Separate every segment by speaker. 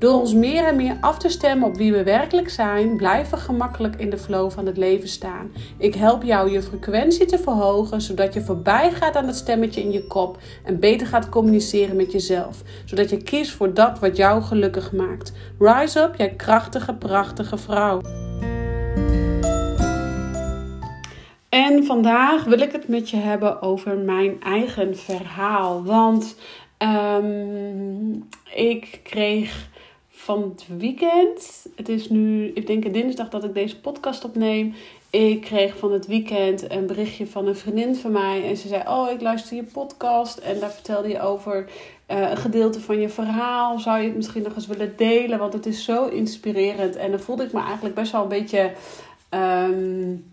Speaker 1: Door ons meer en meer af te stemmen op wie we werkelijk zijn, blijven we gemakkelijk in de flow van het leven staan. Ik help jou je frequentie te verhogen, zodat je voorbij gaat aan het stemmetje in je kop en beter gaat communiceren met jezelf, zodat je kiest voor dat wat jou gelukkig maakt. Rise up, jij krachtige, prachtige vrouw. En vandaag wil ik het met je hebben over mijn eigen verhaal. Want um, ik kreeg van het weekend, het is nu, ik denk dinsdag dat ik deze podcast opneem. Ik kreeg van het weekend een berichtje van een vriendin van mij. En ze zei: Oh, ik luister je podcast. En daar vertelde je over uh, een gedeelte van je verhaal. Zou je het misschien nog eens willen delen? Want het is zo inspirerend. En dan voelde ik me eigenlijk best wel een beetje. Um,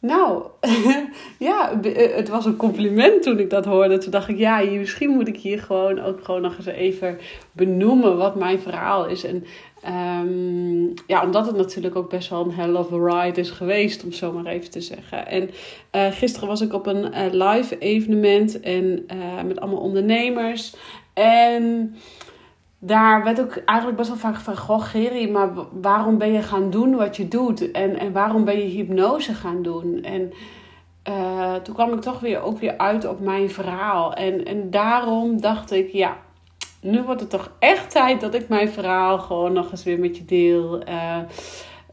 Speaker 1: nou, ja, eh, het was een compliment toen ik dat hoorde. Toen dacht ik, ja, misschien moet ik hier gewoon ook gewoon nog eens even benoemen wat mijn verhaal is. En um, ja, omdat het natuurlijk ook best wel een hell of a ride is geweest, om zo maar even te zeggen. En uh, gisteren was ik op een uh, live evenement en met allemaal ondernemers. En daar werd ook eigenlijk best wel vaak van, goh Geri, maar waarom ben je gaan doen wat je doet? En, en waarom ben je hypnose gaan doen? En uh, toen kwam ik toch weer, ook weer uit op mijn verhaal. En, en daarom dacht ik, ja, nu wordt het toch echt tijd dat ik mijn verhaal gewoon nog eens weer met je deel. Uh,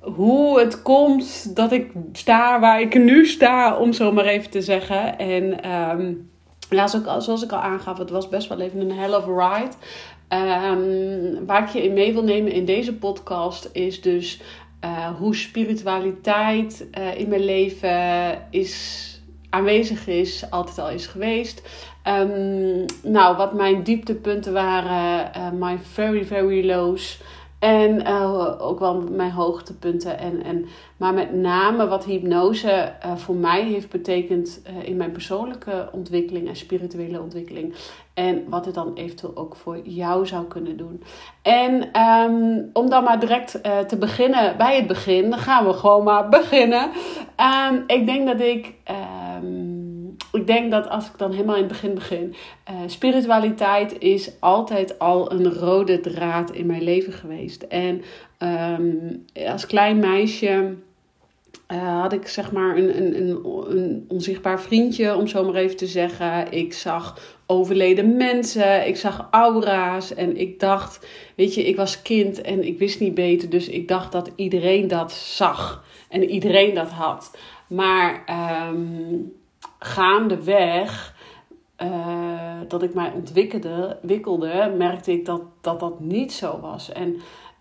Speaker 1: hoe het komt dat ik sta waar ik nu sta, om zo maar even te zeggen. En um, ja, zoals ik al aangaf, het was best wel even een hell of a ride. Um, waar ik je in mee wil nemen in deze podcast is dus uh, hoe spiritualiteit uh, in mijn leven is aanwezig is, altijd al is geweest. Um, nou, wat mijn dieptepunten waren, uh, my very, very lows. En uh, ook wel mijn hoogtepunten. En, en, maar met name wat hypnose uh, voor mij heeft betekend uh, in mijn persoonlijke ontwikkeling en spirituele ontwikkeling. En wat het dan eventueel ook voor jou zou kunnen doen. En um, om dan maar direct te beginnen bij het begin, dan gaan we gewoon maar beginnen. Um, ik denk dat ik. Um, ik denk dat als ik dan helemaal in het begin begin. Uh, spiritualiteit is altijd al een rode draad in mijn leven geweest. En um, als klein meisje. Uh, had ik zeg maar een, een, een, een, onzichtbaar vriendje, om zo maar even te zeggen. Ik zag overleden mensen, ik zag aura's en ik dacht, weet je, ik was kind en ik wist niet beter, dus ik dacht dat iedereen dat zag en iedereen dat had. Maar um, gaandeweg uh, dat ik mij ontwikkelde, wikkelde, merkte ik dat, dat dat niet zo was. En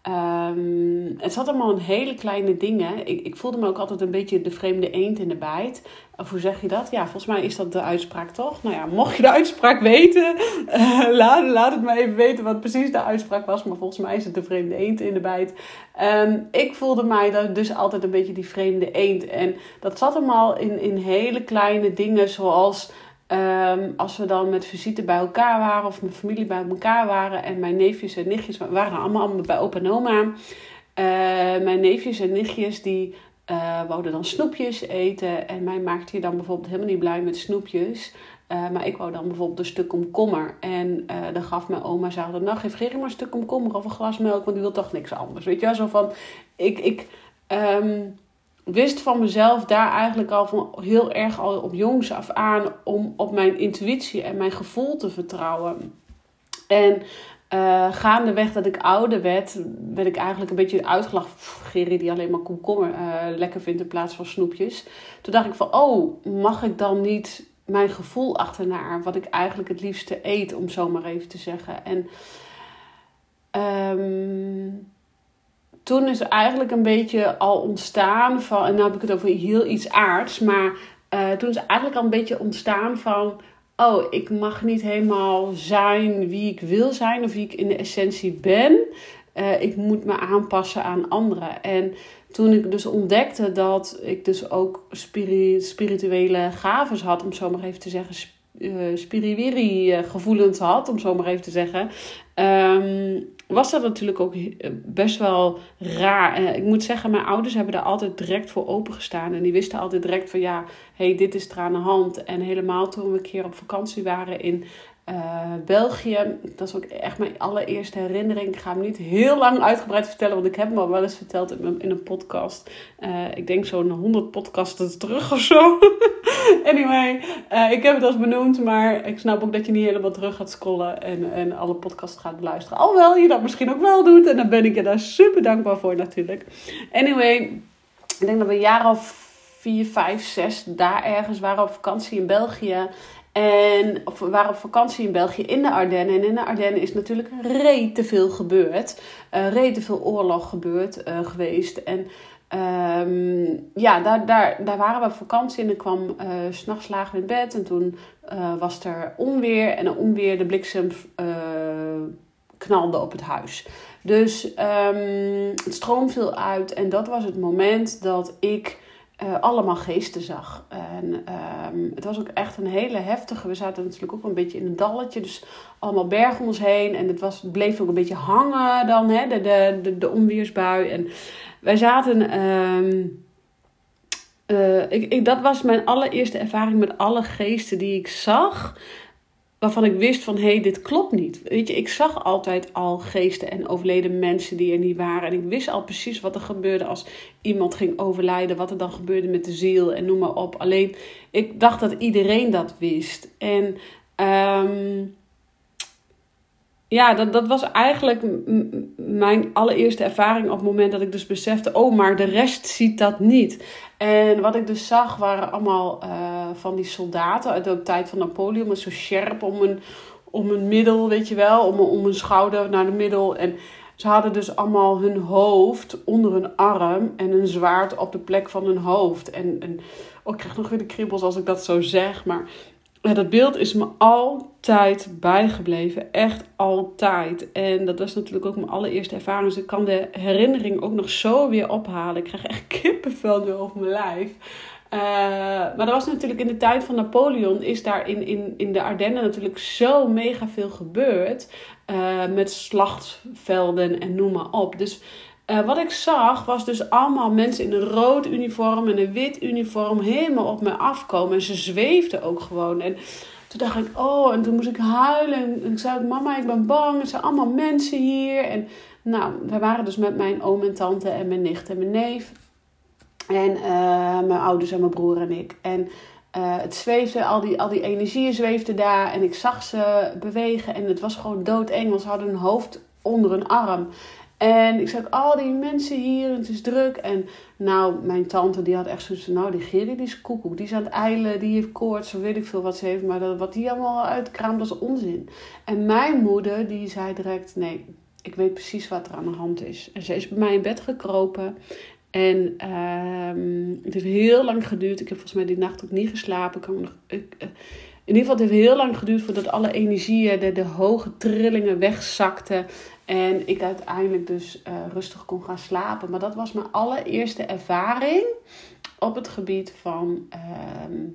Speaker 1: um, het zat allemaal in hele kleine dingen. Ik, ik voelde me ook altijd een beetje de vreemde eend in de bijt. Of hoe zeg je dat? Ja, volgens mij is dat de uitspraak toch? Nou ja, mocht je de uitspraak weten, uh, laat, laat het me even weten wat precies de uitspraak was. Maar volgens mij is het de vreemde eend in de bijt. Um, ik voelde mij dus altijd een beetje die vreemde eend. En dat zat allemaal in, in hele kleine dingen zoals... Um, als we dan met visite bij elkaar waren of mijn familie bij elkaar waren en mijn neefjes en nichtjes waren allemaal, bij opa en oma. Uh, mijn neefjes en nichtjes die uh, wouden dan snoepjes eten en mij maakte je dan bijvoorbeeld helemaal niet blij met snoepjes. Uh, maar ik wou dan bijvoorbeeld een stuk komkommer. En uh, dan gaf mijn oma, zei dan, nou geef Gerrie maar een stuk komkommer of een glas melk, want die wil toch niks anders. Weet je wel, zo van, ik, ik um, wist van mezelf daar eigenlijk al van heel erg al op jongs af aan om op mijn intuïtie en mijn gevoel te vertrouwen. En uh, gaandeweg dat ik ouder werd, werd ik eigenlijk een beetje uitgelachen. Gerrie die alleen maar komkommer uh, lekker vindt in plaats van snoepjes. Toen dacht ik van, oh, mag ik dan niet mijn gevoel achterna, wat ik eigenlijk het liefste eet, om zo maar even te zeggen. En um, toen is eigenlijk een beetje al ontstaan van, en nu heb ik het over heel iets aards, maar toen is eigenlijk al een beetje ontstaan van oh, ik mag niet helemaal zijn wie ik wil zijn of wie ik in de essentie ben. Uh, ik moet me aanpassen aan anderen. En toen ik dus ontdekte dat ik dus ook spirituele gaven had, om zo maar even te zeggen, eh, spiriwiri eh, gevoelens had, om zo maar even te zeggen, ehm, was dat natuurlijk ook best wel raar. ik moet zeggen, mijn ouders hebben daar altijd direct voor opengestaan. En die wisten altijd direct van ja, hey, dit is er aan de hand. En helemaal toen we een keer op vakantie waren in uh, België, dat is ook echt mijn allereerste herinnering. Ik ga hem niet heel lang uitgebreid vertellen, want ik heb hem al wel eens verteld in, een podcast. Uh, ik denk zo'n 100 podcasts terug of zo. anyway, uh, ik heb het als benoemd, maar ik snap ook dat je niet helemaal terug gaat scrollen en, en alle podcasts gaat beluisteren. Alhoewel je dat misschien ook wel doet en dan ben ik je daar super dankbaar voor natuurlijk. Anyway, ik denk dat we een jaar of vier, vijf, zes daar ergens waren op vakantie in België. En we waren op vakantie in België in de Ardennen. En in de Ardennen is natuurlijk reet te veel gebeurd. Uh, reet te veel oorlog gebeurd uh, geweest. En um, ja, daar, daar, daar waren we op vakantie. En dan kwam uh, s'nachts lagen in bed. En toen was er onweer. En een onweer, de bliksem knalde op het huis. Dus um, het stroom viel uit. En dat was het moment dat ik uh, allemaal geesten zag. En um, het was ook echt een hele heftige. We zaten natuurlijk ook een beetje in een dalletje, dus allemaal bergen om ons heen. En het, was, het bleef ook een beetje hangen dan, hè, de, de, de, de onweersbui. En wij zaten. Um, uh, ik, ik, dat was mijn allereerste ervaring met alle geesten die ik zag waarvan ik wist van hé, hey, dit klopt niet. Weet je, ik zag altijd al geesten en overleden mensen die er niet waren. En ik wist al precies wat er gebeurde als iemand ging overlijden, wat er dan gebeurde met de ziel en noem maar op. Alleen ik dacht dat iedereen dat wist. En um, ja, dat, dat was eigenlijk mijn allereerste ervaring op het moment dat ik dus besefte, oh, maar de rest ziet dat niet. En wat ik dus zag waren allemaal uh, van die soldaten uit de tijd van Napoleon, met zo scherp om een, om een middel, weet je wel, om, om een schouder naar de middel. En ze hadden dus allemaal hun hoofd onder hun arm en een zwaard op de plek van hun hoofd. En, en oh, ik krijg nog weer de kriebels als ik dat zo zeg, maar ja, dat beeld is me altijd bijgebleven. Echt altijd. En dat was natuurlijk ook mijn allereerste ervaring. Dus ik kan de herinnering ook nog zo weer ophalen. Ik krijg echt kippenvel nu over mijn lijf. Uh, maar dat was natuurlijk in de tijd van Napoleon. Is daar in, in, in de Ardennen natuurlijk zo mega veel gebeurd. Uh, met slachtvelden en noem maar op. Dus uh, wat ik zag was dus allemaal mensen in een rood uniform en een wit uniform helemaal op me afkomen. En ze zweefden ook gewoon. En toen dacht ik, oh, en toen moest ik huilen. En ik zei, mama, ik ben bang. Er zijn allemaal mensen hier. En nou, we waren dus met mijn oom en tante en mijn nicht en mijn neef. En uh, mijn ouders en mijn broer en ik. En uh, het zweefde, al die, al die energieën zweefden daar. En ik zag ze bewegen. En het was gewoon doodeng, ze hadden hun hoofd onder een arm. En ik zag al die mensen hier het is druk. En nou, mijn tante die had echt zoiets van, nou die Gerrie die is koekoek. Die is aan het eilen, die heeft koorts, zo weet ik veel wat ze heeft. Maar dat, wat die allemaal uitkraamt, dat is onzin. En mijn moeder die zei direct, nee, ik weet precies wat er aan de hand is. En ze is bij mij in bed gekropen. En uh, het heeft heel lang geduurd. Ik heb volgens mij die nacht ook niet geslapen. Ik uh, in ieder geval, het heeft heel lang geduurd voordat alle energieën, de, de hoge trillingen wegzakten. En ik uiteindelijk dus uh, rustig kon gaan slapen. Maar dat was mijn allereerste ervaring op het gebied van. Uh,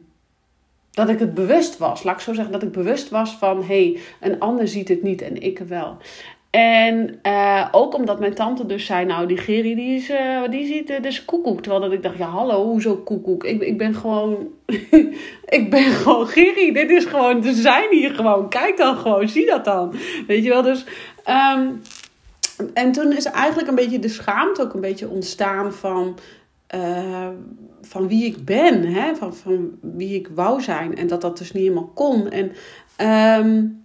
Speaker 1: dat ik het bewust was. Laat ik zo zeggen dat ik bewust was van hé, hey, een ander ziet het niet en ik wel. En uh, ook omdat mijn tante dus zei, nou die Gerry die, is, uh, die ziet dus koekoek. Terwijl dat ik dacht, ja hallo, hoezo koekoek? Ik, ik ben gewoon, ik ben gewoon Gerry. Dit is gewoon, ze zijn hier gewoon. Kijk dan gewoon, zie dat dan. Weet je wel, dus... Um, en toen is eigenlijk een beetje de schaamte ook een beetje ontstaan van... van wie ik ben, hè? Van, van wie ik wou zijn. En dat dat dus niet helemaal kon. En um,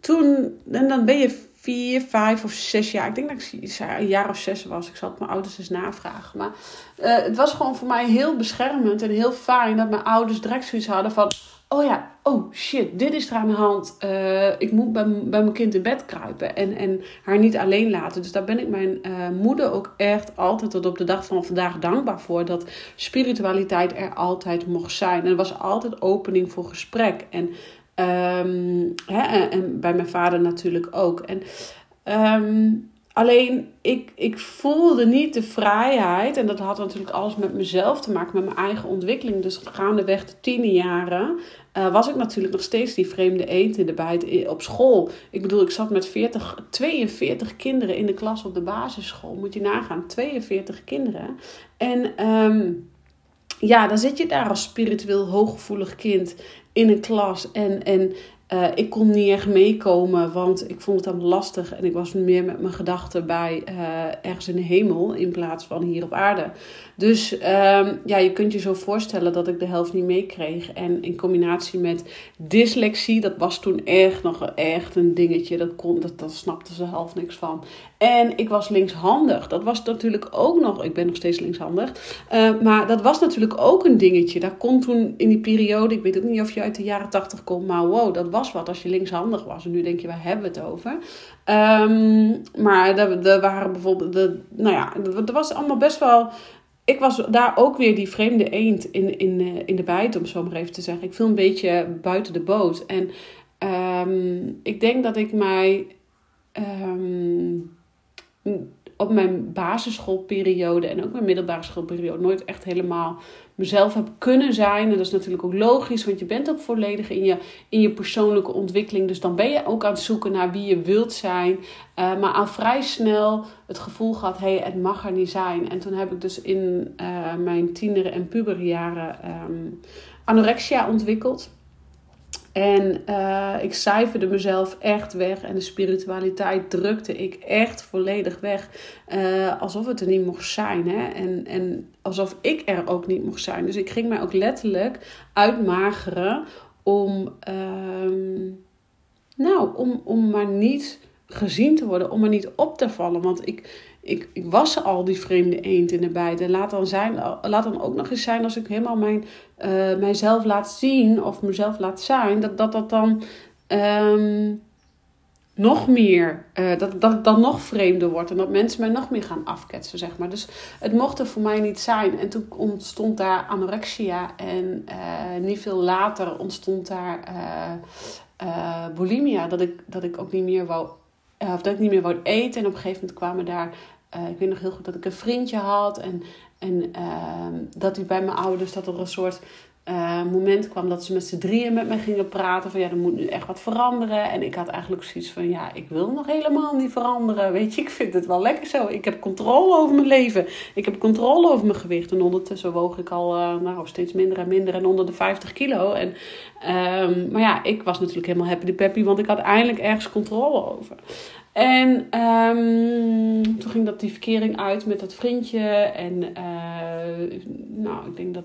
Speaker 1: toen, en dan ben je vier, vijf of zes jaar. Ik denk dat ik een jaar of zes was. Ik zal het mijn ouders eens navragen. Maar uh, het was gewoon voor mij heel beschermend en heel fijn dat mijn ouders direct zoiets hadden van... Oh ja, oh shit, dit is er aan de hand. Uh, ik moet bij, bij mijn kind in bed kruipen en, en haar niet alleen laten. Dus daar ben ik mijn uh, moeder ook echt altijd tot op de dag van vandaag dankbaar voor. Dat spiritualiteit er altijd mocht zijn. En er was altijd opening voor gesprek. En Um, hè, en, bij mijn vader natuurlijk ook. En, um, alleen ik, ik voelde niet de vrijheid. En dat had natuurlijk alles met mezelf te maken, met mijn eigen ontwikkeling. Dus gaandeweg de tiende jaren uh, was ik natuurlijk nog steeds die vreemde eend in de bijt op school. Ik bedoel, ik zat met 40, 42 kinderen in de klas op de basisschool. Moet je nagaan, 42 kinderen. En um, ja, dan zit je daar als spiritueel hooggevoelig kind in een klas. En, en uh, ik kon niet echt meekomen, want ik vond het allemaal lastig. En ik was meer met mijn gedachten bij uh, ergens in de hemel in plaats van hier op aarde. Dus um, ja, je kunt je zo voorstellen dat ik de helft niet meekreeg. En in combinatie met dyslexie, dat was toen echt nog echt een dingetje. Dat, kon, dat, dat snapte ze half niks van. En ik was linkshandig. Dat was natuurlijk ook nog. Ik ben nog steeds linkshandig. Uh, maar dat was natuurlijk ook een dingetje. Daar kon toen in die periode. Ik weet ook niet of je uit de jaren tachtig komt. Maar wow, dat was wat als je linkshandig was. En nu denk je, waar hebben we het over? Um, maar er, waren bijvoorbeeld. De, nou ja, er was allemaal best wel ik was daar ook weer die vreemde eend in, in, eh, in de bijt, om zo maar even te zeggen. Ik viel een beetje buiten de boot. En um, ik denk dat ik mij um, op mijn basisschoolperiode en ook mijn middelbare schoolperiode nooit echt helemaal mezelf heb kunnen zijn. En dat is natuurlijk ook logisch, want je bent ook volledig in je, in je persoonlijke ontwikkeling. Dus dan ben je ook aan het zoeken naar wie je wilt zijn. Uh, maar al vrij snel het gevoel gehad, hé, het mag er niet zijn. En toen heb ik dus in uh, mijn tiener- en puberjaren um, anorexia ontwikkeld. En uh, ik cijferde mezelf echt weg. En de spiritualiteit drukte ik echt volledig weg. Uh, alsof het er niet mocht zijn. Hè? En, en alsof ik er ook niet mocht zijn. Dus ik ging mij ook letterlijk uitmageren om. Uh, nou, om, om maar niet gezien te worden. Om maar niet op te vallen. Want ik ik, ik was al die vreemde eend in de bijt. En laat dan, zijn, laat dan ook nog eens zijn als ik helemaal mijn, uh, mijzelf laat zien of mezelf laat zijn, dat dat, dat dan um, nog meer, uh, dat, dat dan nog vreemder wordt en dat mensen mij nog meer gaan afketsen, zeg maar. Dus het mocht er voor mij niet zijn. En toen ontstond daar anorexia en uh, niet veel later ontstond daar bulimia, dat ik, dat ik ook niet meer wou of dat ik niet meer wou eten. En op een gegeven moment kwamen daar uh, ik weet nog heel goed dat ik een vriendje had. En, en uh, dat hij bij mijn ouders, dat er een soort uh, moment kwam dat ze met z'n drieën met me gingen praten. Van ja, er moet nu echt wat veranderen. En ik had eigenlijk zoiets van ja, ik wil nog helemaal niet veranderen. Weet je, ik vind het wel lekker zo. Ik heb controle over mijn leven. Ik heb controle over mijn gewicht. En ondertussen woog ik al uh, nou, steeds minder en minder en onder de 50 kilo. En, um, maar ja, ik was natuurlijk helemaal happy de peppy, want ik had eindelijk ergens controle over. En um, toen ging dat die verkering uit met dat vriendje. En uh, nou, ik denk dat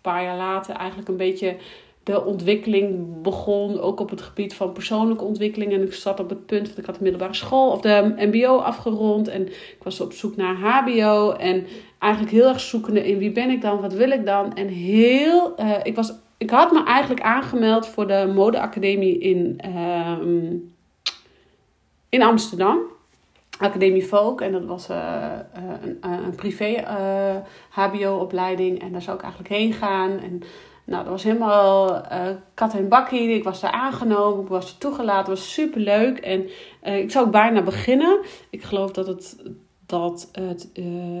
Speaker 1: paar jaar later eigenlijk een beetje de ontwikkeling begon. Ook op het gebied van persoonlijke ontwikkeling. En ik zat op het punt, want ik had de middelbare school of de MBO afgerond. En ik was op zoek naar HBO. En eigenlijk heel erg zoekende in wie ben ik dan, wat wil ik dan. En heel, uh, ik, was, ik had me eigenlijk aangemeld voor de modeacademie in. Uh, in Amsterdam. Academie Folk. En dat was uh, een, een, privé HBO-opleiding. En daar zou ik eigenlijk heen gaan. En nou, dat was helemaal kat en bakkie. Ik was daar aangenomen. Ik was er toegelaten. Het was super leuk. En ik zou ook bijna beginnen. Ik geloof dat het dat het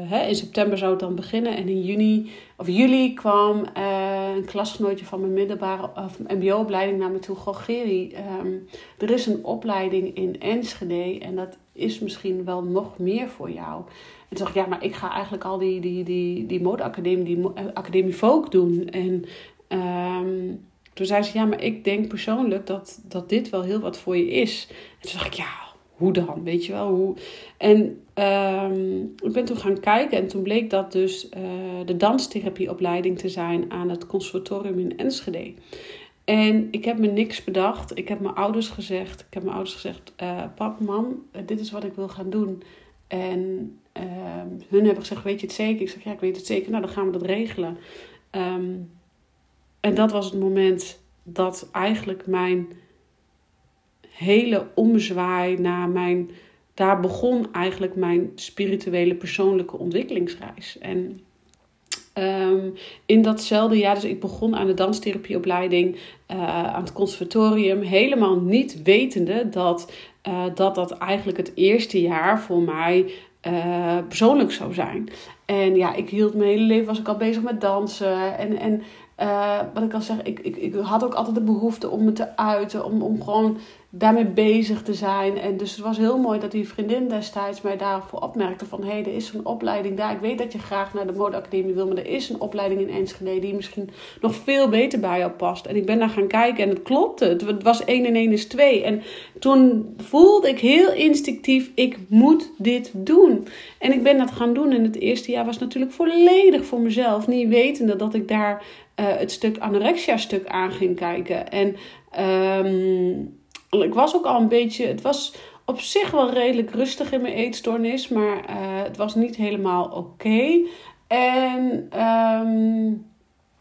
Speaker 1: hè, in september zou het dan beginnen. En in juni of juli kwam een klasgenootje van mijn middelbare of MBO-opleiding naar me toe. Goh, um, er is een opleiding in Enschede en dat is misschien wel nog meer voor jou. En toen dacht ik, ja, maar ik ga eigenlijk al die, die, die, die modeacademie, die eh, Academie Folk doen. En um, toen zei ze, ja, maar ik denk persoonlijk dat, dat dit wel heel wat voor je is. En toen dacht ik, ja, hoe dan? Weet je wel? Hoe? En um, ik ben toen gaan kijken en toen bleek dat dus uh, de danstherapieopleiding te zijn aan het conservatorium in Enschede. En ik heb me niks bedacht. Ik heb mijn ouders gezegd. Ik heb mijn ouders gezegd: uh, Pap, mam, dit is wat ik wil gaan doen. En uh, hun hebben gezegd: Weet je het zeker? Ik zeg: Ja, ik weet het zeker. Nou, dan gaan we dat regelen. Um, en dat was het moment dat eigenlijk mijn hele omzwaai naar mijn. Daar begon eigenlijk mijn spirituele persoonlijke ontwikkelingsreis. En um, in datzelfde jaar, dus ik begon aan de danstherapieopleiding uh, aan het conservatorium, helemaal niet wetende dat, uh, dat dat eigenlijk het eerste jaar voor mij uh, persoonlijk zou zijn. En ja, ik hield mijn hele leven was ik al bezig met dansen en, en uh, wat ik al zeg, ik, ik, ik had ook altijd de behoefte om me te uiten, om, om gewoon daarmee bezig te zijn. En dus het was heel mooi dat die vriendin destijds mij daarvoor opmerkte van... hé, hey, er is een opleiding daar. Ik weet dat je graag naar de modeacademie wil... maar er is een opleiding in Enschede die misschien nog veel beter bij jou past. En ik ben daar gaan kijken en het klopte. Het was 1 en 1 is 2. En toen voelde ik heel instinctief, ik moet dit doen. En ik ben dat gaan doen. En het eerste jaar was natuurlijk volledig voor mezelf. Niet wetende dat ik daar het stuk anorexia-stuk aan ging kijken. En... Um, ik was ook al een beetje. Het was op zich wel redelijk rustig in mijn eetstoornis, maar uh, het was niet helemaal oké. En um,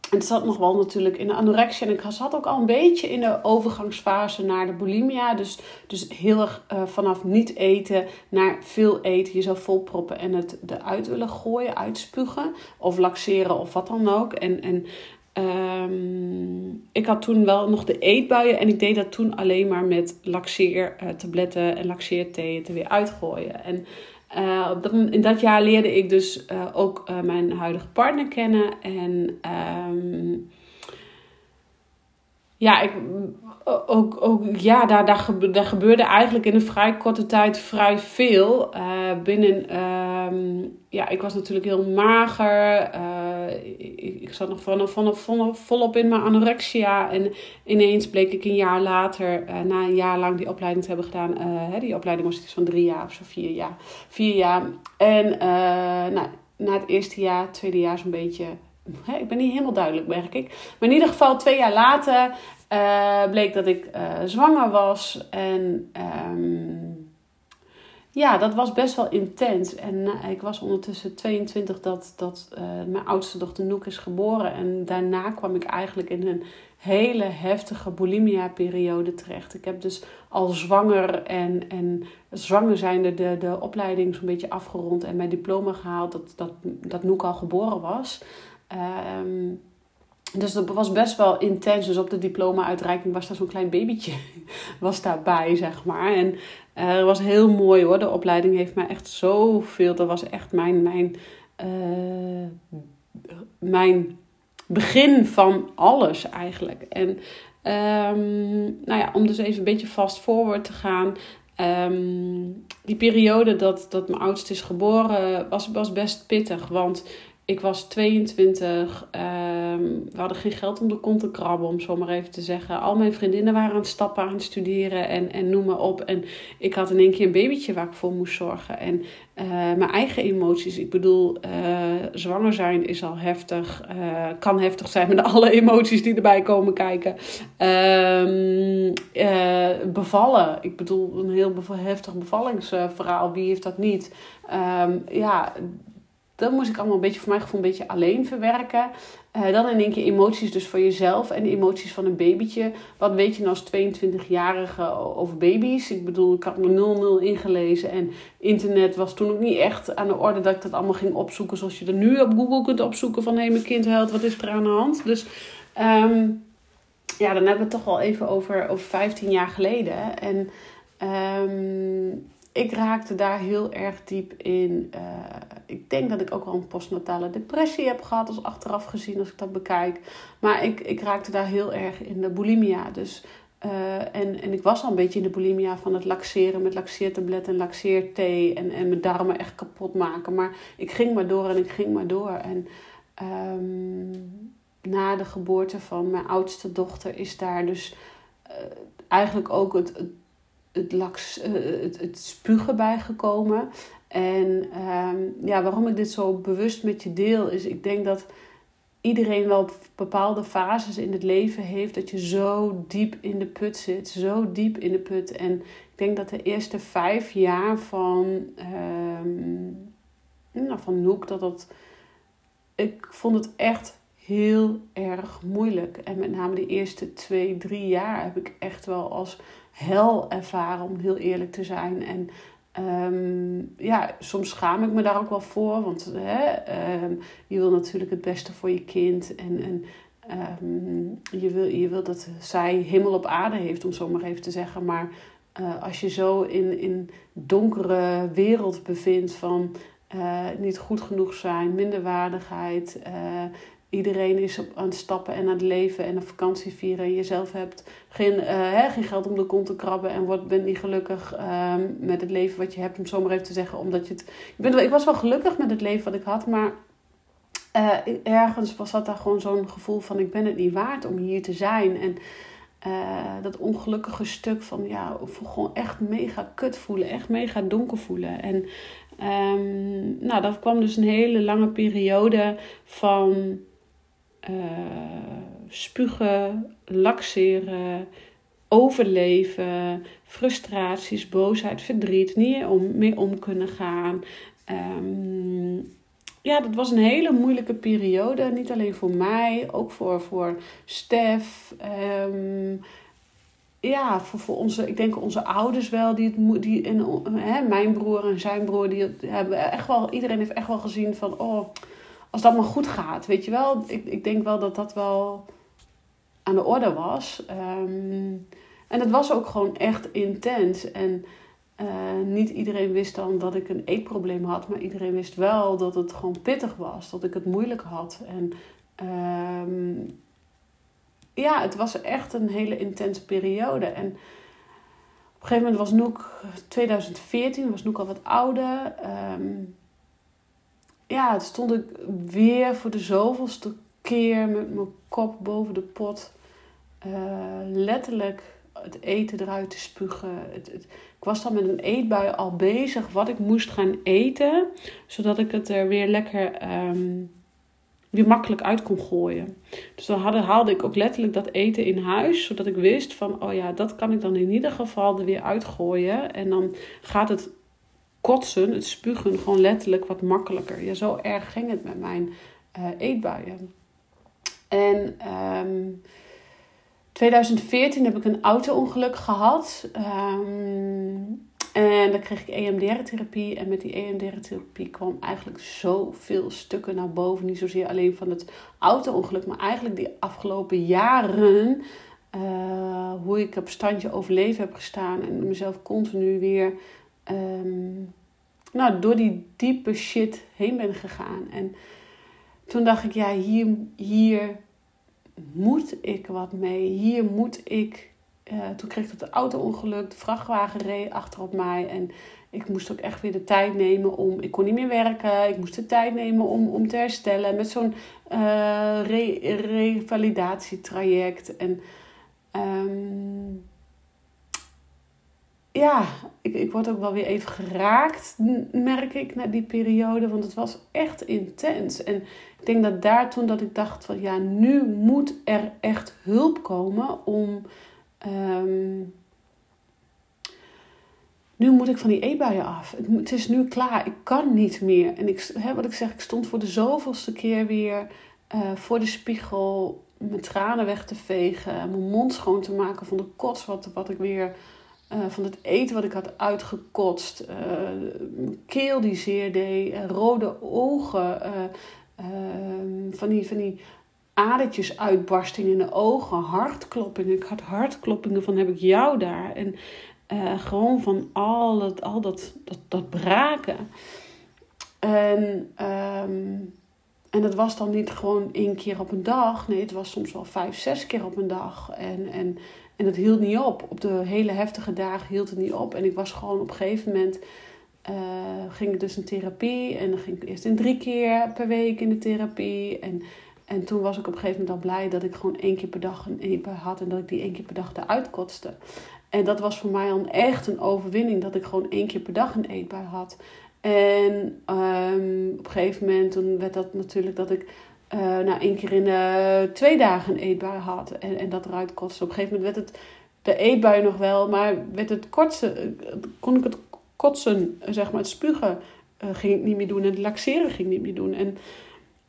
Speaker 1: het zat nog wel natuurlijk in de anorexia. En ik zat ook al een beetje in de overgangsfase naar de bulimia. Dus, dus heel erg uh, vanaf niet eten naar veel eten. Jezelf volproppen en het eruit willen gooien, uitspugen. Of laxeren of wat dan ook. En, en Um, ik had toen wel nog de eetbuien en ik deed dat toen alleen maar met laxeertabletten en laxeerthee het er weer uitgooien. En uh, dat, in dat jaar leerde ik dus uh, ook mijn huidige partner kennen. En um, ja, ik, ook, ook, ja daar, daar, daar gebeurde eigenlijk in een vrij korte tijd vrij veel. binnen, um, ja, ik was natuurlijk heel mager ik, ik zat nog vanaf, vanaf, vanaf volop in mijn anorexia. En ineens bleek ik een jaar later, uh, na een jaar lang die opleiding te hebben gedaan. Hè, die opleiding was iets van drie jaar of zo, vier jaar. Vier jaar. En nou, na het eerste jaar, tweede jaar zo'n beetje... Ik ben niet helemaal duidelijk, merk ik. Maar in ieder geval, twee jaar later bleek dat ik zwanger was. En... Um, ja, dat was best wel intens. En eh, ik was ondertussen 22 dat, dat mijn oudste dochter Noek is geboren. En daarna kwam ik eigenlijk in een hele heftige bulimia-periode terecht. Ik heb dus al zwanger en, en zwanger zijnde de, de opleiding zo'n beetje afgerond en mijn diploma gehaald dat, dat, dat Noek al geboren was. Um, dus dat was best wel intens. Dus op de diploma-uitreiking was daar zo'n klein babytje was daarbij, zeg maar. En uh, het was heel mooi hoor. De opleiding heeft mij echt zoveel. Dat was echt mijn, mijn, uh, mijn begin van alles eigenlijk. En um, nou ja, om dus even een beetje fast forward te gaan. Um, die periode dat, dat mijn oudste is geboren was, was best pittig. Want ik was 22. Ehm, we hadden geen geld om de kont te krabben, om zo maar even te zeggen. Al mijn vriendinnen waren aan het stappen, aan het studeren en, en noem maar op. En ik had in één keer een babytje waar ik voor moest zorgen. En uh, mijn eigen emoties. Ik bedoel, uh, zwanger zijn is al heftig. Uh, kan heftig zijn met alle emoties die erbij komen kijken. Um, bevallen. Ik bedoel, een heel heftig bevallingsverhaal. Wie heeft dat niet? Um, ja dat moest ik allemaal een beetje, voor mijn gevoel, een beetje alleen verwerken. Uh, dan in één keer emoties dus voor jezelf en de emoties van een babytje. Wat weet je nou als 22-jarige over baby's? Ik bedoel, ik had me 0-0 ingelezen en internet was toen ook niet echt aan de orde dat ik dat allemaal ging opzoeken. Zoals je er nu op Google kunt opzoeken van hé, hey, mijn kind huilt, wat is er aan de hand? Dus um, ja, dan hebben we het toch wel even over, over 15 jaar geleden. En um, ik raakte daar heel erg diep in. Uh, ik denk dat ik ook wel een postnatale depressie heb gehad, als achteraf gezien, als ik dat bekijk. Maar ik, ik raakte daar heel erg in de bulimia. Dus, uh, en, en ik was al een beetje in de bulimia van het laxeren met laxeertabletten en laxeerthee. En, en mijn darmen echt kapot maken. Maar ik ging maar door en ik ging maar door. En um, na de geboorte van mijn oudste dochter is daar dus uh, eigenlijk ook het het, laks, uh, het, het spugen bijgekomen. En um, ja, waarom ik dit zo bewust met je deel, is ik denk dat iedereen wel bepaalde fases in het leven heeft dat je zo diep in de put zit, zo diep in de put. En ik denk dat de eerste vijf jaar van, um, nou, van Noek, dat dat, ik vond het echt heel erg moeilijk. En met name de eerste twee, drie jaar heb ik echt wel als hel ervaren, om heel eerlijk te zijn. En Um, ja, soms schaam ik me daar ook wel voor. Want hè, ehm, je wil natuurlijk het beste voor je kind. En, en um, je, wil, je wil dat zij hemel op aarde heeft, om zo maar even te zeggen. Maar uh, als je zo in, in donkere wereld bevindt van uh, niet goed genoeg zijn, minderwaardigheid, uh, iedereen is aan het stappen en aan het leven en een vakantie vieren. En jezelf hebt geen, uh, hè, geen geld om de kont te krabben en wordt, bent niet gelukkig uh, met het leven wat je hebt, om zo maar even te zeggen. Omdat je het. Ik, ben, ik was wel gelukkig met het leven wat ik had, maar uh, ergens was dat daar gewoon zo'n gevoel van: ik ben het niet waard om hier te zijn. En uh, dat ongelukkige stuk van ja, gewoon echt mega kut voelen, echt mega donker voelen. En um, nou, dat kwam dus een hele lange periode van spugen, laxeren, overleven, frustraties, boosheid, verdriet, niet om, mee om kunnen gaan. Um, ja, dat was een hele moeilijke periode. Niet alleen voor mij, ook voor, voor Stef. Um, ja, voor, voor onze, ik denk onze ouders wel, die het, die, en, hè, mijn broer en zijn broer, die hebben echt wel, iedereen heeft echt wel gezien van, oh, als dat maar goed gaat, weet je wel. Ik, ik denk wel dat dat wel aan de orde was. Um, en het was ook gewoon echt intens. En uh, niet iedereen wist dan dat ik een eetprobleem had, maar iedereen wist wel dat het gewoon pittig was, dat ik het moeilijk had. En um, ja, het was echt een hele intense periode. En op een gegeven moment was Noek 2014, was Noek al wat ouder. Um, ja, toen stond ik weer voor de zoveelste keer met mijn kop boven de pot. Uh, letterlijk het eten eruit te spugen. Het, het, ik was dan met een eetbui al bezig wat ik moest gaan eten. Zodat ik het er weer lekker um, weer makkelijk uit kon gooien. Dus dan hadden, haalde ik ook letterlijk dat eten in huis. Zodat ik wist van, oh ja, dat kan ik dan in ieder geval er weer uitgooien. En dan gaat het kotsen, het spugen, gewoon letterlijk wat makkelijker. Ja, zo erg ging het met mijn uh, eetbuien. En um, 2014 heb ik een auto-ongeluk gehad. Um, en dan kreeg ik EMDR-therapie. En met die EMDR-therapie kwam eigenlijk zoveel stukken naar boven. Niet zozeer alleen van het auto-ongeluk, maar eigenlijk die afgelopen jaren. Uh, hoe ik op standje overleven heb gestaan en mezelf continu weer um, nou, door die diepe shit heen ben gegaan. En toen dacht ik, ja, hier, hier moet ik wat mee. Hier moet ik. Uh, toen kreeg ik het auto-ongeluk, de vrachtwagen reed achter op mij. En ik moest ook echt weer de tijd nemen om. Ik kon niet meer werken. Ik moest de tijd nemen om, om te herstellen. Met zo'n re revalidatietraject. En um, ja, ik, ik word ook wel weer even geraakt, merk ik, na die periode. Want het was echt intens. En ik denk dat daar toen dat ik dacht van ja, nu moet er echt hulp komen om... Um, nu moet ik van die eetbuien af. Het, is nu klaar. Ik kan niet meer. En ik, hè, wat ik zeg, ik stond voor de zoveelste keer weer uh, voor de spiegel mijn tranen weg te vegen. Mijn mond schoon te maken van de kots wat, wat ik weer uh, van het eten wat ik had uitgekotst. Uh, keel die zeer deed. Uh, rode ogen. Ehm, van, die, van die adertjes uitbarsting in de ogen. Hartkloppingen. Ik had hartkloppingen van heb ik jou daar. En gewoon van al, het, al dat, dat, dat braken. En... Um, en dat was dan niet gewoon één keer op een dag. Nee, het was soms wel vijf, zes keer op een dag. En, en en dat hield niet op. Op de hele heftige dagen hield het niet op. En ik was gewoon op een gegeven moment. Uh, ging ik dus in therapie. En dan ging ik eerst in drie keer per week in de therapie. En, en toen was ik op een gegeven moment al blij dat ik gewoon één keer per dag een eetbui had. En dat ik die één keer per dag eruit kotste. En dat was voor mij dan echt een overwinning. Dat ik gewoon één keer per dag een eetbui had. En um, op een gegeven moment toen werd dat natuurlijk dat ik uh, nou één keer in de twee dagen een eetbui had en, en dat eruit kotste. Op een gegeven moment werd het de eetbui nog wel, maar werd het kortste, kon ik het kotsen, zeg maar het spugen, uh, ging ik niet meer doen en het laxeren ging ik niet meer doen. En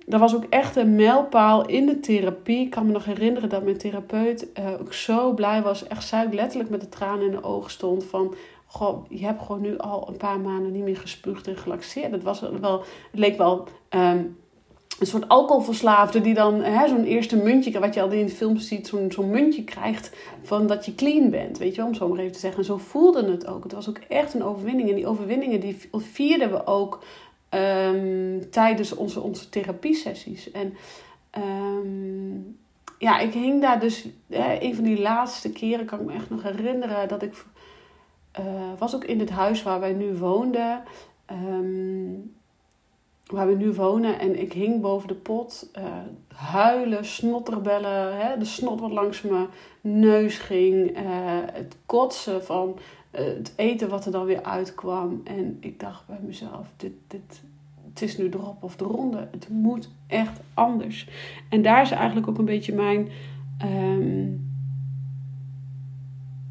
Speaker 1: dat was ook echt een mijlpaal in de therapie. Ik kan me nog herinneren dat mijn therapeut uh, ook zo blij was. Echt zuid letterlijk met de tranen in de ogen stond van... Goh, je hebt gewoon nu al een paar maanden niet meer gespuugd en gelaxeerd. Het, was wel, het leek wel um, een soort alcoholverslaafde die dan zo'n eerste muntje, wat je al in de films ziet, zo'n zo'n muntje krijgt van dat je clean bent. Weet je wel, om zo maar even te zeggen. En zo voelde het ook. Het was ook echt een overwinning. En die overwinningen die vierden we ook um, tijdens onze, onze therapiesessies. En um, ja, ik hing daar dus, hè, een van die laatste keren kan ik me echt nog herinneren dat ik uh, was ook in het huis waar wij nu woonden. Um, waar we nu wonen. En ik hing boven de pot. Uh, huilen, snotterbellen. Hè, de snot wat langs mijn neus ging. Uh, het kotsen van uh, het eten wat er dan weer uitkwam. En ik dacht bij mezelf, dit, dit, het is nu drop of de ronde. Het moet echt anders. En daar is eigenlijk ook een beetje mijn um,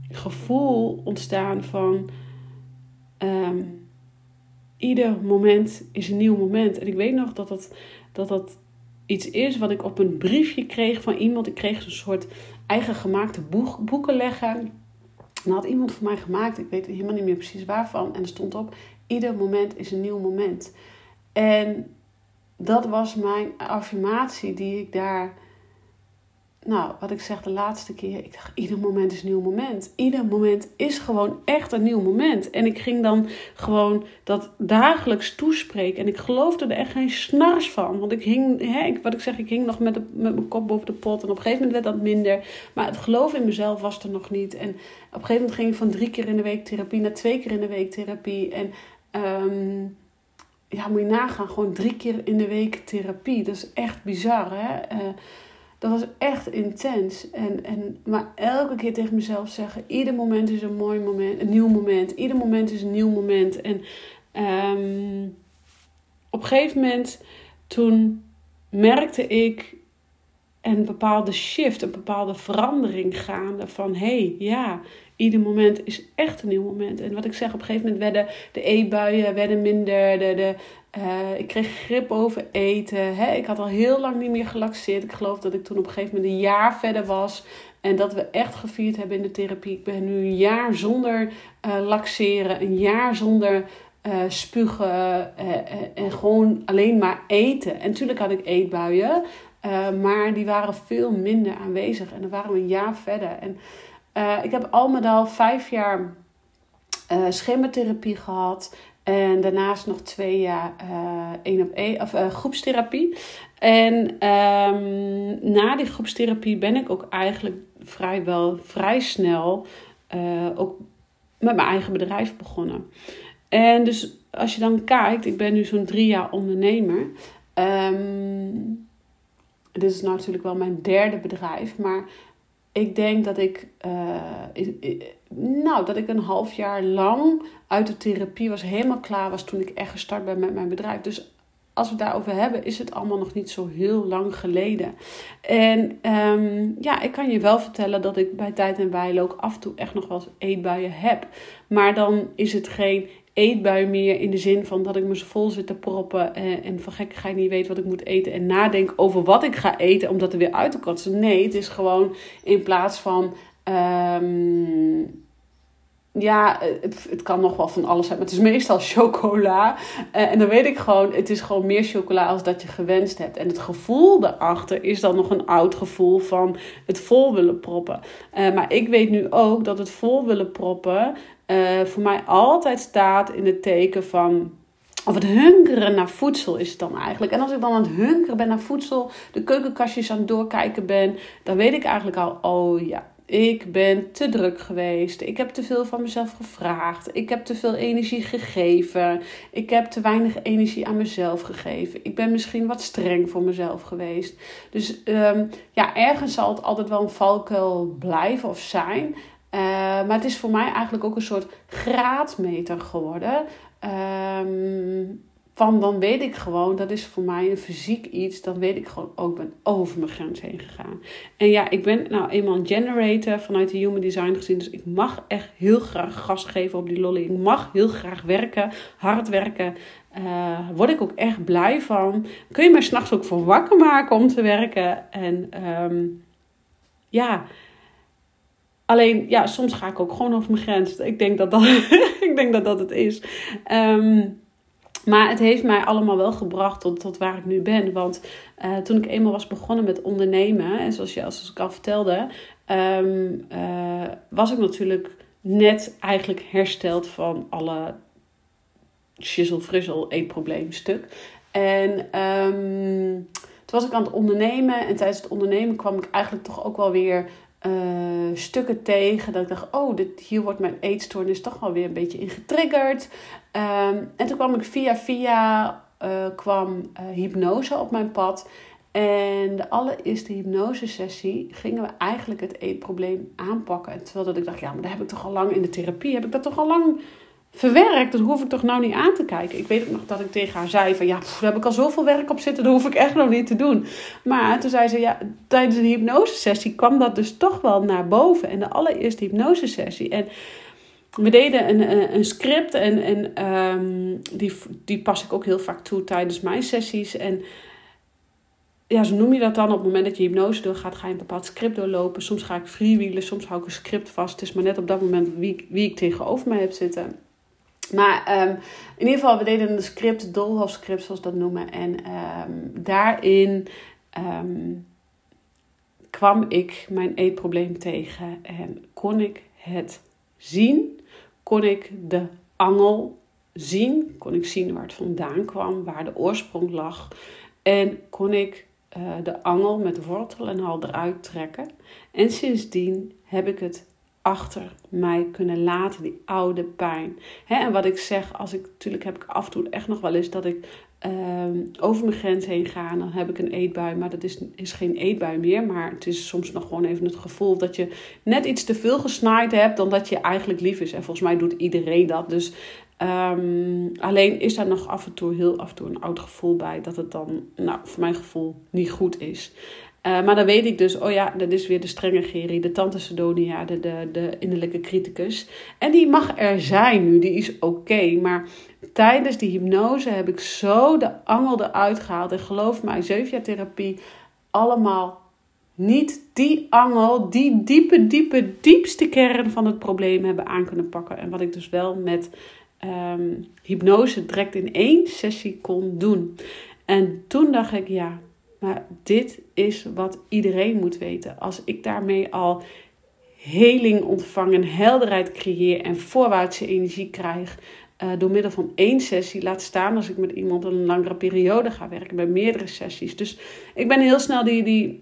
Speaker 1: gevoel ontstaan van... Um, ieder moment is een nieuw moment. En ik weet nog dat dat, dat, dat iets is wat ik op een briefje kreeg van iemand. Ik kreeg een soort eigen gemaakte boek, boeken leggen. En had iemand voor mij gemaakt, ik weet helemaal niet meer precies waarvan. En er stond op: ieder moment is een nieuw moment. En dat was mijn affirmatie die ik daar nou, wat ik zeg de laatste keer, ik dacht, ieder moment is een nieuw moment. Ieder moment is gewoon echt een nieuw moment. En ik ging dan gewoon dat dagelijks toespreken. En ik geloofde er echt geen snars van. Want ik hing, hè, ik, wat ik zeg, ik hing nog met, de, met mijn kop boven de pot. En op een gegeven moment werd dat minder. Maar het geloof in mezelf was er nog niet. En op een gegeven moment ging ik van drie keer in de week therapie naar twee keer in de week therapie. En um, ja, moet je nagaan, gewoon drie keer in de week therapie. Dat is echt bizar, hè? Uh, dat was echt intens. En, en, maar elke keer tegen mezelf zeggen: ieder moment is een mooi moment, een nieuw moment. Ieder moment is een nieuw moment. En um, op een gegeven moment, toen merkte ik een bepaalde shift, een bepaalde verandering gaande. Van hé, hey, ja, ieder moment is echt een nieuw moment. En wat ik zeg, op een gegeven moment werden de eetbuien minder. De, de, uh, ik kreeg grip over eten. Hè? Ik had al heel lang niet meer gelaxeerd. Ik geloof dat ik toen op een gegeven moment een jaar verder was. En dat we echt gevierd hebben in de therapie. Ik ben nu een jaar zonder uh, laxeren. Een jaar zonder uh, spugen. en gewoon alleen maar eten. En natuurlijk had ik eetbuien. maar die waren veel minder aanwezig. En dan waren we een jaar verder. En ik heb al met al vijf jaar schemotherapie gehad. En daarnaast nog twee jaar uh, op één, of uh, groepstherapie. En um, na die groepstherapie ben ik ook eigenlijk vrijwel vrij snel uh, ook met mijn eigen bedrijf begonnen. En dus als je dan kijkt, ik ben nu zo'n drie jaar ondernemer. Um, dit is natuurlijk wel mijn derde bedrijf, maar ik denk dat ik, uh, nou, dat ik een half jaar lang uit de therapie was, helemaal klaar was toen ik echt gestart ben met mijn bedrijf. Dus als we daarover hebben, is het allemaal nog niet zo heel lang geleden. En um, ja, ik kan je wel vertellen dat ik bij tijd en wijle ook af en toe echt nog wel eens eetbuien heb. Maar dan is het geen eetbui meer in de zin van dat ik me zo vol zit te proppen en, en van gekkigheid niet weet wat ik moet eten en nadenk over wat ik ga eten om dat er weer uit te kotsen. Nee, het is gewoon in plaats van. Um, ja, het, het, kan nog wel van alles zijn, maar het is meestal chocola. Uh, en dan weet ik gewoon, het is gewoon meer chocola als dat je gewenst hebt. En het gevoel daarachter is dan nog een oud gevoel van het vol willen proppen. Maar ik weet nu ook dat het vol willen proppen uh, voor mij altijd staat in het teken van. Of het hunkeren naar voedsel is het dan eigenlijk. En als ik dan aan het hunkeren ben naar voedsel, de keukenkastjes aan het doorkijken ben, dan weet ik eigenlijk al, oh ja, ik ben te druk geweest. Ik heb te veel van mezelf gevraagd. Ik heb te veel energie gegeven. Ik heb te weinig energie aan mezelf gegeven. Ik ben misschien wat streng voor mezelf geweest. Dus um, ja, ergens zal het altijd wel een valkuil blijven of zijn. Uh, maar het is voor mij eigenlijk ook een soort graadmeter geworden. Um, van dan weet ik gewoon, dat is voor mij een fysiek iets, dan weet ik gewoon ook, ben over mijn grens heen gegaan. En ja, ik ben nou eenmaal een generator vanuit de human design gezien, dus ik mag echt heel graag gas geven op die lolly. Ik mag heel graag werken, hard werken. Uh, word ik ook echt blij van. Kun je mij s'nachts ook voor wakker maken om te werken. En um, ja, alleen ja, soms ga ik ook gewoon over mijn grens. Ik denk dat dat, ik denk dat, dat het is. Um, maar het heeft mij allemaal wel gebracht tot, tot waar ik nu ben. Want uh, toen ik eenmaal was begonnen met ondernemen, en zoals, je, zoals ik al vertelde, um, uh, was ik natuurlijk net eigenlijk hersteld van alle shizzle frissel eetprobleemstuk. En um, toen was ik aan het ondernemen en tijdens het ondernemen kwam ik eigenlijk toch ook wel weer uh, stukken tegen. Dat ik dacht, oh, dit, hier wordt mijn eetstoornis toch wel weer een beetje in getriggerd. Um, en toen kwam ik via via uh, kwam uh, hypnose op mijn pad. En de allereerste hypnosesessie gingen we eigenlijk het eetprobleem aanpakken. En terwijl dat ik dacht, ja, maar daar heb ik toch al lang in de therapie, heb ik dat toch al lang verwerkt. Dat hoef ik toch nou niet aan te kijken. Ik weet ook nog dat ik tegen haar zei van ja, daar heb ik al zoveel werk op zitten, dat hoef ik echt nog niet te doen. Maar toen zei ze ja, tijdens de hypnosesessie kwam dat dus toch wel naar boven. En de allereerste hypnosesessie. En we deden een, een, script en, en um, die, die pas ik ook heel vaak toe tijdens mijn sessies. En ja, zo noem je dat dan. Op het moment dat je hypnose doorgaat, ga je een bepaald script doorlopen. Soms ga ik freewheelen, soms hou ik een script vast. Het is maar net op dat moment wie, wie ik tegenover mij heb zitten. Maar um, in ieder geval, we deden een script, Dolhof script zoals dat noemen. En um, daarin um, kwam ik mijn eetprobleem tegen en kon ik het zien. Kon ik de angel zien. Kon ik zien waar het vandaan kwam, waar de oorsprong lag. En kon ik uh, de angel met wortel en al eruit trekken. En sindsdien heb ik het achter mij kunnen laten, die oude pijn. en wat ik zeg, als ik natuurlijk heb ik af en toe echt nog wel eens dat ik ehm, over mijn grens heen ga, dan heb ik een eetbui, maar dat is, is geen eetbui meer. Maar het is soms nog gewoon even het gevoel dat je net iets te veel gesnaaid hebt dan dat je eigenlijk lief is. En volgens mij doet iedereen dat. Dus ehm, alleen is daar nog af en toe heel af en toe een oud gevoel bij dat het dan, nou, voor mijn gevoel niet goed is. Uh, maar dan weet ik dus, oh ja, dat is weer de strenge Geri, de tante Sedonia, de, de, de innerlijke criticus. En die mag er zijn nu, die is oké. Maar tijdens die hypnose heb ik zo de angel eruit gehaald. En geloof mij, zeven jaar therapie, allemaal niet die angel, die diepe, diepe, diepste kern van het probleem hebben aan kunnen pakken. En wat ik dus wel met um, hypnose direct in één sessie kon doen. En toen dacht ik, ja, maar dit is wat iedereen moet weten. Als ik daarmee al heling ontvang en helderheid creëer en voorwaartse energie krijg uh, door middel van één sessie, laat staan als ik met iemand een langere periode ga werken, bij meerdere sessies. Dus ik ben heel snel die, die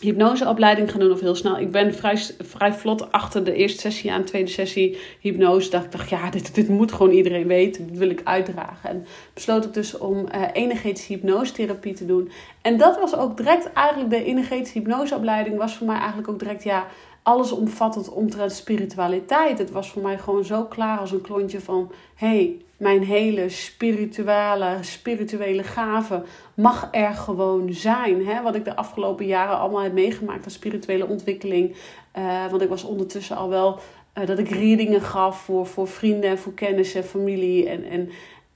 Speaker 1: hypnoseopleiding gaan doen of heel snel. Ik ben vrij, vrij vlot achter de eerste sessie aan, de tweede sessie hypnose. Dacht ik, dacht, ja, dit, dit moet gewoon iedereen weten. Dit wil ik uitdragen. En besloot ik dus om uh, energetische hypnosetherapie te doen. En dat was ook direct eigenlijk de energetische hypnoseopleiding was voor mij eigenlijk ook direct, ja, allesomvattend omtrent spiritualiteit. Het was voor mij gewoon zo klaar als een klontje van... hey, mijn hele spirituele, spirituele gave mag er gewoon zijn. Hè? Wat ik de afgelopen jaren allemaal heb meegemaakt aan spirituele ontwikkeling. Uh, want ik was ondertussen al wel... Uh, dat ik readingen gaf voor, voor vrienden en voor kennis en familie. En, en,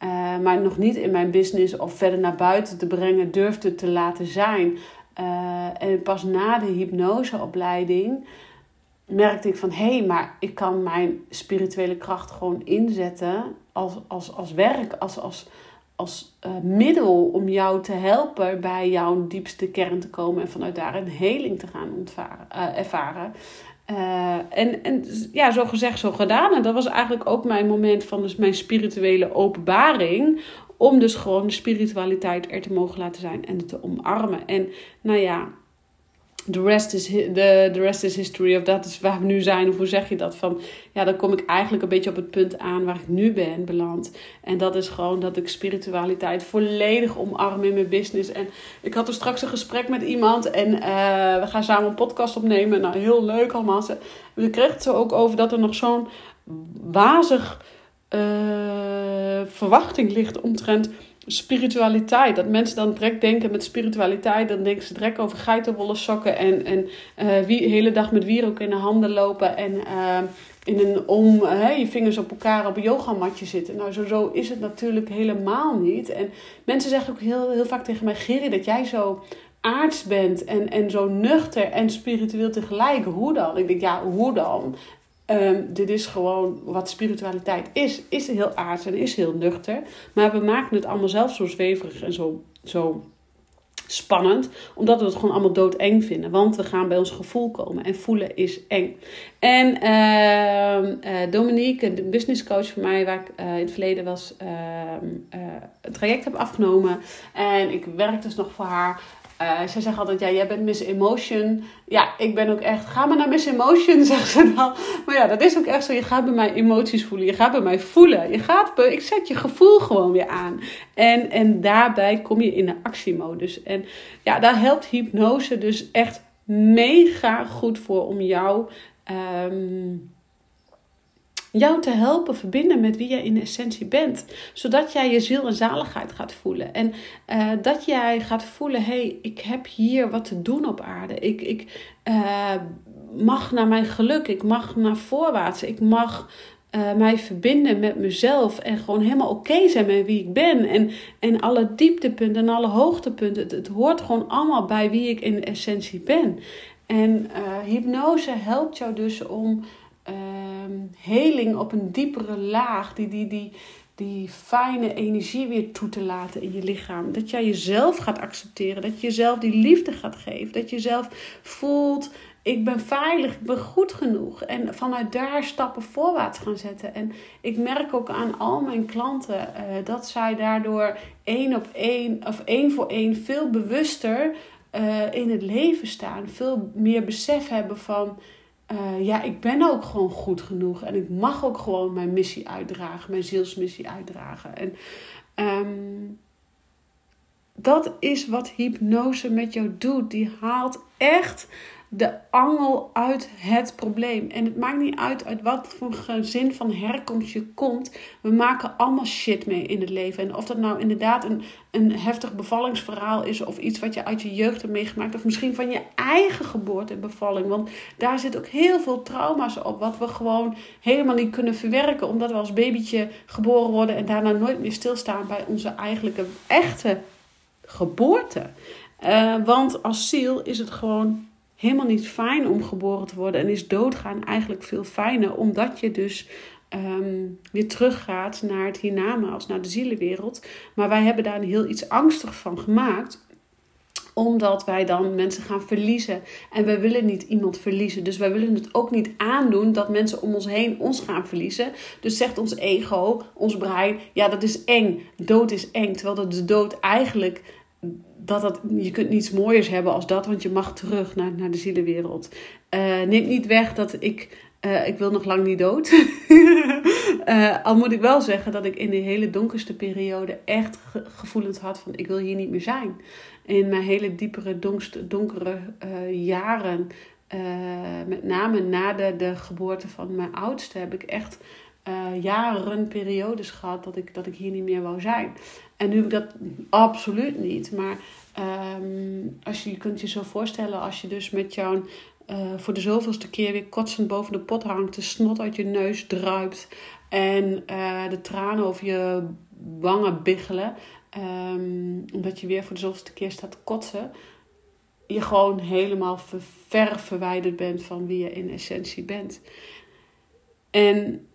Speaker 1: uh, maar nog niet in mijn business of verder naar buiten te brengen durfde te laten zijn. en pas na de hypnoseopleiding merkte ik van hé, hey, maar ik kan mijn spirituele kracht gewoon inzetten als, als, als werk, als, als, als uh, middel om jou te helpen bij jouw diepste kern te komen en vanuit daar een heling te gaan uh, ervaren. Uh, en, en ja, zo gezegd, zo gedaan. En dat was eigenlijk ook mijn moment van dus mijn spirituele openbaring. Om dus gewoon spiritualiteit er te mogen laten zijn en te omarmen. En nou ja, the rest is, the, the rest is history. Of dat is waar we nu zijn. Of hoe zeg je dat? Van, ja, dan kom ik eigenlijk een beetje op het punt aan waar ik nu ben beland. En dat is gewoon dat ik spiritualiteit volledig omarm in mijn business. En ik had er straks een gesprek met iemand. En uh, we gaan samen een podcast opnemen. Nou, heel leuk allemaal. We kregen het zo ook over dat er nog zo'n wazig uh, verwachting ligt omtrent spiritualiteit. Dat mensen dan direct denken met spiritualiteit, dan denken ze direct over geitenwolle sokken en, en uh, wie, de hele dag met wierook in de handen lopen en uh, in een om je vingers op elkaar op een yogamatje zitten. Nou, zo, zo is het natuurlijk helemaal niet. En mensen zeggen ook heel, heel vaak tegen mij, Gerry, dat jij zo aards bent en, en zo nuchter en spiritueel tegelijk. Hoe dan? Ik denk, ja, hoe dan? Um, dit is gewoon wat spiritualiteit is. Is heel aards en is heel nuchter. Maar we maken het allemaal zelf zo zweverig en zo, zo spannend. Omdat we het gewoon allemaal doodeng vinden. Want we gaan bij ons gevoel komen. En voelen is eng. En uh, uh, Dominique, de businesscoach van mij, waar ik uh, in het verleden was, een traject heb afgenomen. En ik werk dus nog voor haar. Uh, zij zegt altijd, ja, jij bent Miss Emotion. Ja, ik ben ook echt, ga maar naar Miss Emotion, zegt ze dan. Maar ja, dat is ook echt zo. Je gaat bij mij emoties voelen. Je gaat bij mij voelen. Je gaat, ik zet je gevoel gewoon weer aan. En, en daarbij kom je in de actiemodus. En ja, daar helpt hypnose dus echt mega goed voor om jou... Um, jou te helpen verbinden met wie jij in essentie bent. Zodat jij je ziel en zaligheid gaat voelen. En uh, dat jij gaat voelen: hé, hey, ik heb hier wat te doen op aarde. Ik, ik uh, mag naar mijn geluk. Ik mag naar voorwaarts. Ik mag. Uh, mij verbinden met mezelf en gewoon helemaal oké zijn met wie ik ben. En, en alle dieptepunten en alle hoogtepunten. Het, het hoort gewoon allemaal bij wie ik in essentie ben. En hypnose helpt jou dus om um, heling op een diepere laag, die, die, die, die fijne energie weer toe te laten in je lichaam. Dat jij jezelf gaat accepteren, dat je jezelf die liefde gaat geven, dat je jezelf voelt. Ik ben veilig, ik ben goed genoeg. En vanuit daar stappen voorwaarts gaan zetten. En ik merk ook aan al mijn klanten uh, dat zij daardoor één op één of één voor één veel bewuster uh, in het leven staan. Veel meer besef hebben van uh, ja, ik ben ook gewoon goed genoeg. En ik mag ook gewoon mijn missie uitdragen, mijn zielsmissie uitdragen. En um, dat is wat hypnose met jou doet. Die haalt echt de angel uit het probleem. En het maakt niet uit uit wat voor gezin van herkomst je komt. We maken allemaal shit mee in het leven. En of dat nou inderdaad een, een heftig bevallingsverhaal is, of iets wat je uit je jeugd hebt meegemaakt, of misschien van je eigen geboorte bevalling. Want daar zit ook heel veel trauma's op, wat we gewoon helemaal niet kunnen verwerken, omdat we als babytje geboren worden en daarna nooit meer stilstaan bij onze eigenlijke echte geboorte. Uh, want als ziel is het gewoon helemaal niet fijn om geboren te worden. En is doodgaan eigenlijk veel fijner, omdat je dus um, weer teruggaat naar het hiernamaals, naar de zielenwereld. Maar wij hebben daar heel iets angstig van gemaakt omdat wij dan mensen gaan verliezen. En wij willen niet iemand verliezen. Dus wij willen het ook niet aandoen dat mensen om ons heen ons gaan verliezen. Dus zegt ons ego, ons brein, ja dat is eng. Dood is eng. Terwijl de dood eigenlijk dat dat, je kunt niets mooiers hebben als dat, want je mag terug naar, naar de zielenwereld. Uh, neemt niet weg dat ik, uh, ik wil nog lang niet dood. uh, al moet ik wel zeggen dat ik in de hele donkerste periode echt ge gevoelens had van ik wil hier niet meer zijn. In mijn hele diepere, donkere jaren, met name na de, de geboorte van mijn oudste, heb ik echt jaren periodes gehad dat ik, dat ik hier niet meer wou zijn. En nu heb ik dat absoluut niet. Maar um, als je, je kunt je zo voorstellen, als je dus met jouw uh, voor de zoveelste keer weer kotsend boven de pot hangt, de snot uit je neus druipt en uh, de tranen over je wangen biggelen, um, omdat je weer voor de zoveelste keer staat kotsen, je gewoon helemaal ver verwijderd bent van wie je in essentie bent. En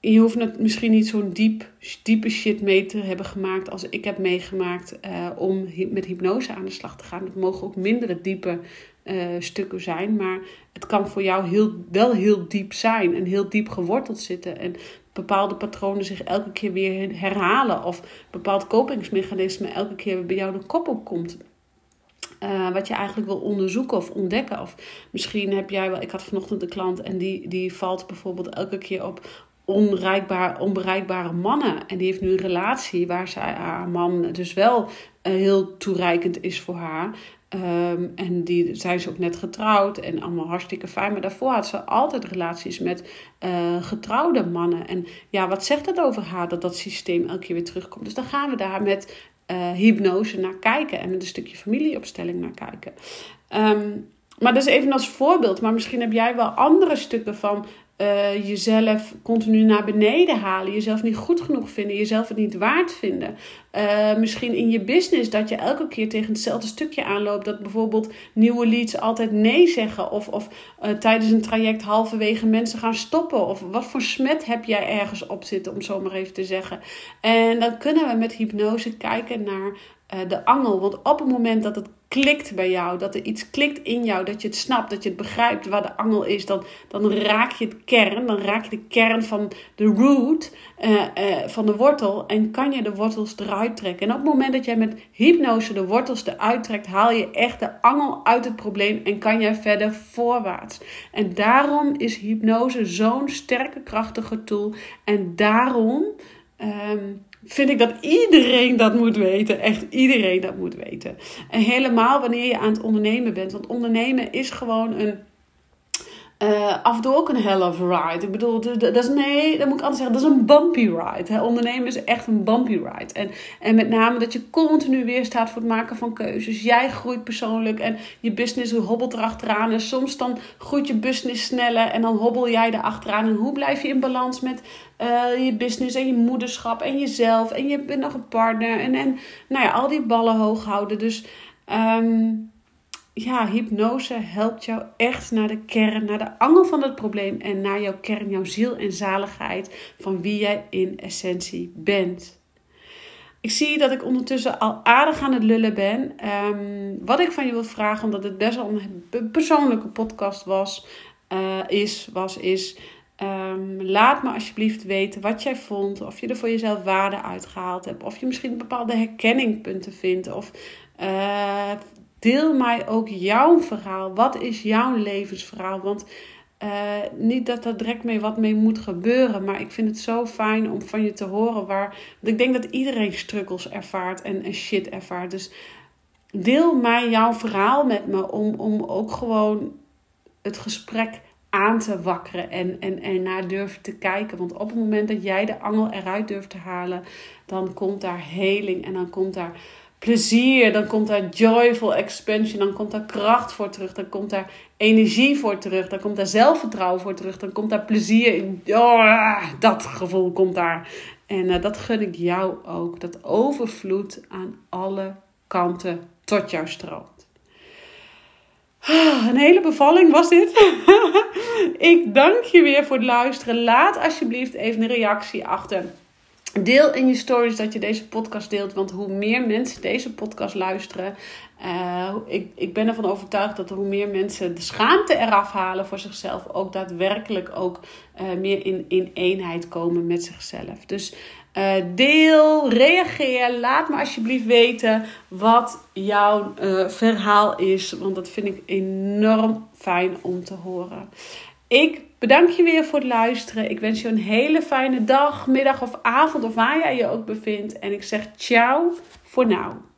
Speaker 1: je hoeft het misschien niet zo'n diep, diepe shit mee te hebben gemaakt als ik heb meegemaakt uh, om met hypnose aan de slag te gaan. Het mogen ook mindere diepe uh, stukken zijn, maar het kan voor jou heel, wel heel diep zijn en heel diep geworteld zitten. En bepaalde patronen zich elke keer weer herhalen of bepaald kopingsmechanisme elke keer bij jou de kop opkomt. Uh, wat je eigenlijk wil onderzoeken of ontdekken. Of misschien heb jij wel. Ik had vanochtend een klant en die, die valt bijvoorbeeld elke keer op onbereikbaar, onbereikbare mannen. En die heeft nu een relatie waar zij, haar man dus wel uh, heel toereikend is voor haar. Ehm, en die zijn ze ook net getrouwd en allemaal hartstikke fijn. Maar daarvoor had ze altijd relaties met uh, getrouwde mannen. En ja, wat zegt dat over haar dat dat systeem elke keer weer terugkomt? Dus dan gaan we daar met uh, hypnose naar kijken en met een stukje familieopstelling naar kijken. Ehm, maar dat is even als voorbeeld. Maar misschien heb jij wel andere stukken van uh, jezelf continu naar beneden halen, jezelf niet goed genoeg vinden, jezelf het niet waard vinden. Uh, misschien in je business dat je elke keer tegen hetzelfde stukje aanloopt, dat bijvoorbeeld nieuwe leads altijd nee zeggen, of, of uh, tijdens een traject halverwege mensen gaan stoppen, of wat voor smet heb jij ergens op zitten, om zo maar even te zeggen. En dan kunnen we met hypnose kijken naar de angel, want op het moment dat het klikt bij jou, dat er iets klikt in jou, dat je het snapt, dat je het begrijpt waar de angel is, dan, dan raak je het kern, dan raak je de kern van de root, uh, uh, van de wortel en kan je de wortels eruit trekken. En op het moment dat jij met hypnose de wortels eruit trekt, haal je echt de angel uit het probleem en kan jij verder voorwaarts. En daarom is hypnose zo'n sterke, krachtige tool en daarom... Um, vind ik dat iedereen dat moet weten. Echt iedereen dat moet weten. En helemaal wanneer je aan het ondernemen bent. Want ondernemen is gewoon een uh, af en toe ook een hell of ride. Ik bedoel, dat is, nee, dat moet ik anders zeggen, dat is een bumpy ride. Hè? Ondernemen is echt een bumpy ride. En, en met name dat je continu weer staat voor het maken van keuzes. Jij groeit persoonlijk en je business hobbelt erachteraan. En soms dan groeit je business sneller en dan hobbel jij erachteraan. En hoe blijf je in balans met uh, je business en je moederschap en jezelf. En je bent nog een partner. En, en nou ja, al die ballen hoog houden. Dus... Um, ja, hypnose helpt jou echt naar de kern, naar de angel van het probleem en naar jouw kern, jouw ziel en zaligheid van wie jij in essentie bent. Ik zie dat ik ondertussen al aardig aan het lullen ben. Um, wat ik van je wil vragen, omdat het best wel een persoonlijke podcast was, uh, is, was, is. Um, laat me alsjeblieft weten wat jij vond. Of je er voor jezelf waarde uitgehaald hebt. Of je misschien bepaalde herkenningpunten vindt. Of uh, Deel mij ook jouw verhaal. Wat is jouw levensverhaal? Want uh, niet dat er direct mee wat mee moet gebeuren. Maar ik vind het zo fijn om van je te horen waar. Want ik denk dat iedereen struggles ervaart en, en shit ervaart. Dus deel mij jouw verhaal met me. Om, om ook gewoon het gesprek aan te wakkeren en, en ernaar durven te kijken. Want op het moment dat jij de angel eruit durft te halen, dan komt daar heling en dan komt daar plezier, dan komt daar joyful expansion, dan komt daar kracht voor terug, dan komt daar energie voor terug, dan komt daar zelfvertrouwen voor terug, dan komt daar plezier in. Oh, dat gevoel komt daar. En uh, dat gun ik jou ook. Dat overvloed aan alle kanten tot jou stroomt. Ah, een hele bevalling was dit. ik dank je weer voor het luisteren. Laat alsjeblieft even een reactie achter Deel in je stories dat je deze podcast deelt. Want hoe meer mensen deze podcast luisteren. Uh, ik, ik ben ervan overtuigd dat hoe meer mensen de schaamte eraf halen voor zichzelf. Ook daadwerkelijk ook uh, meer in, in eenheid komen met zichzelf. Dus uh, deel, reageer. Laat me alsjeblieft weten wat jouw verhaal is. Want dat vind ik enorm fijn om te horen. Ik bedank je weer voor het luisteren. Ik wens je een hele fijne dag, middag of avond of waar jij je ook bevindt. En ik zeg ciao voor nu.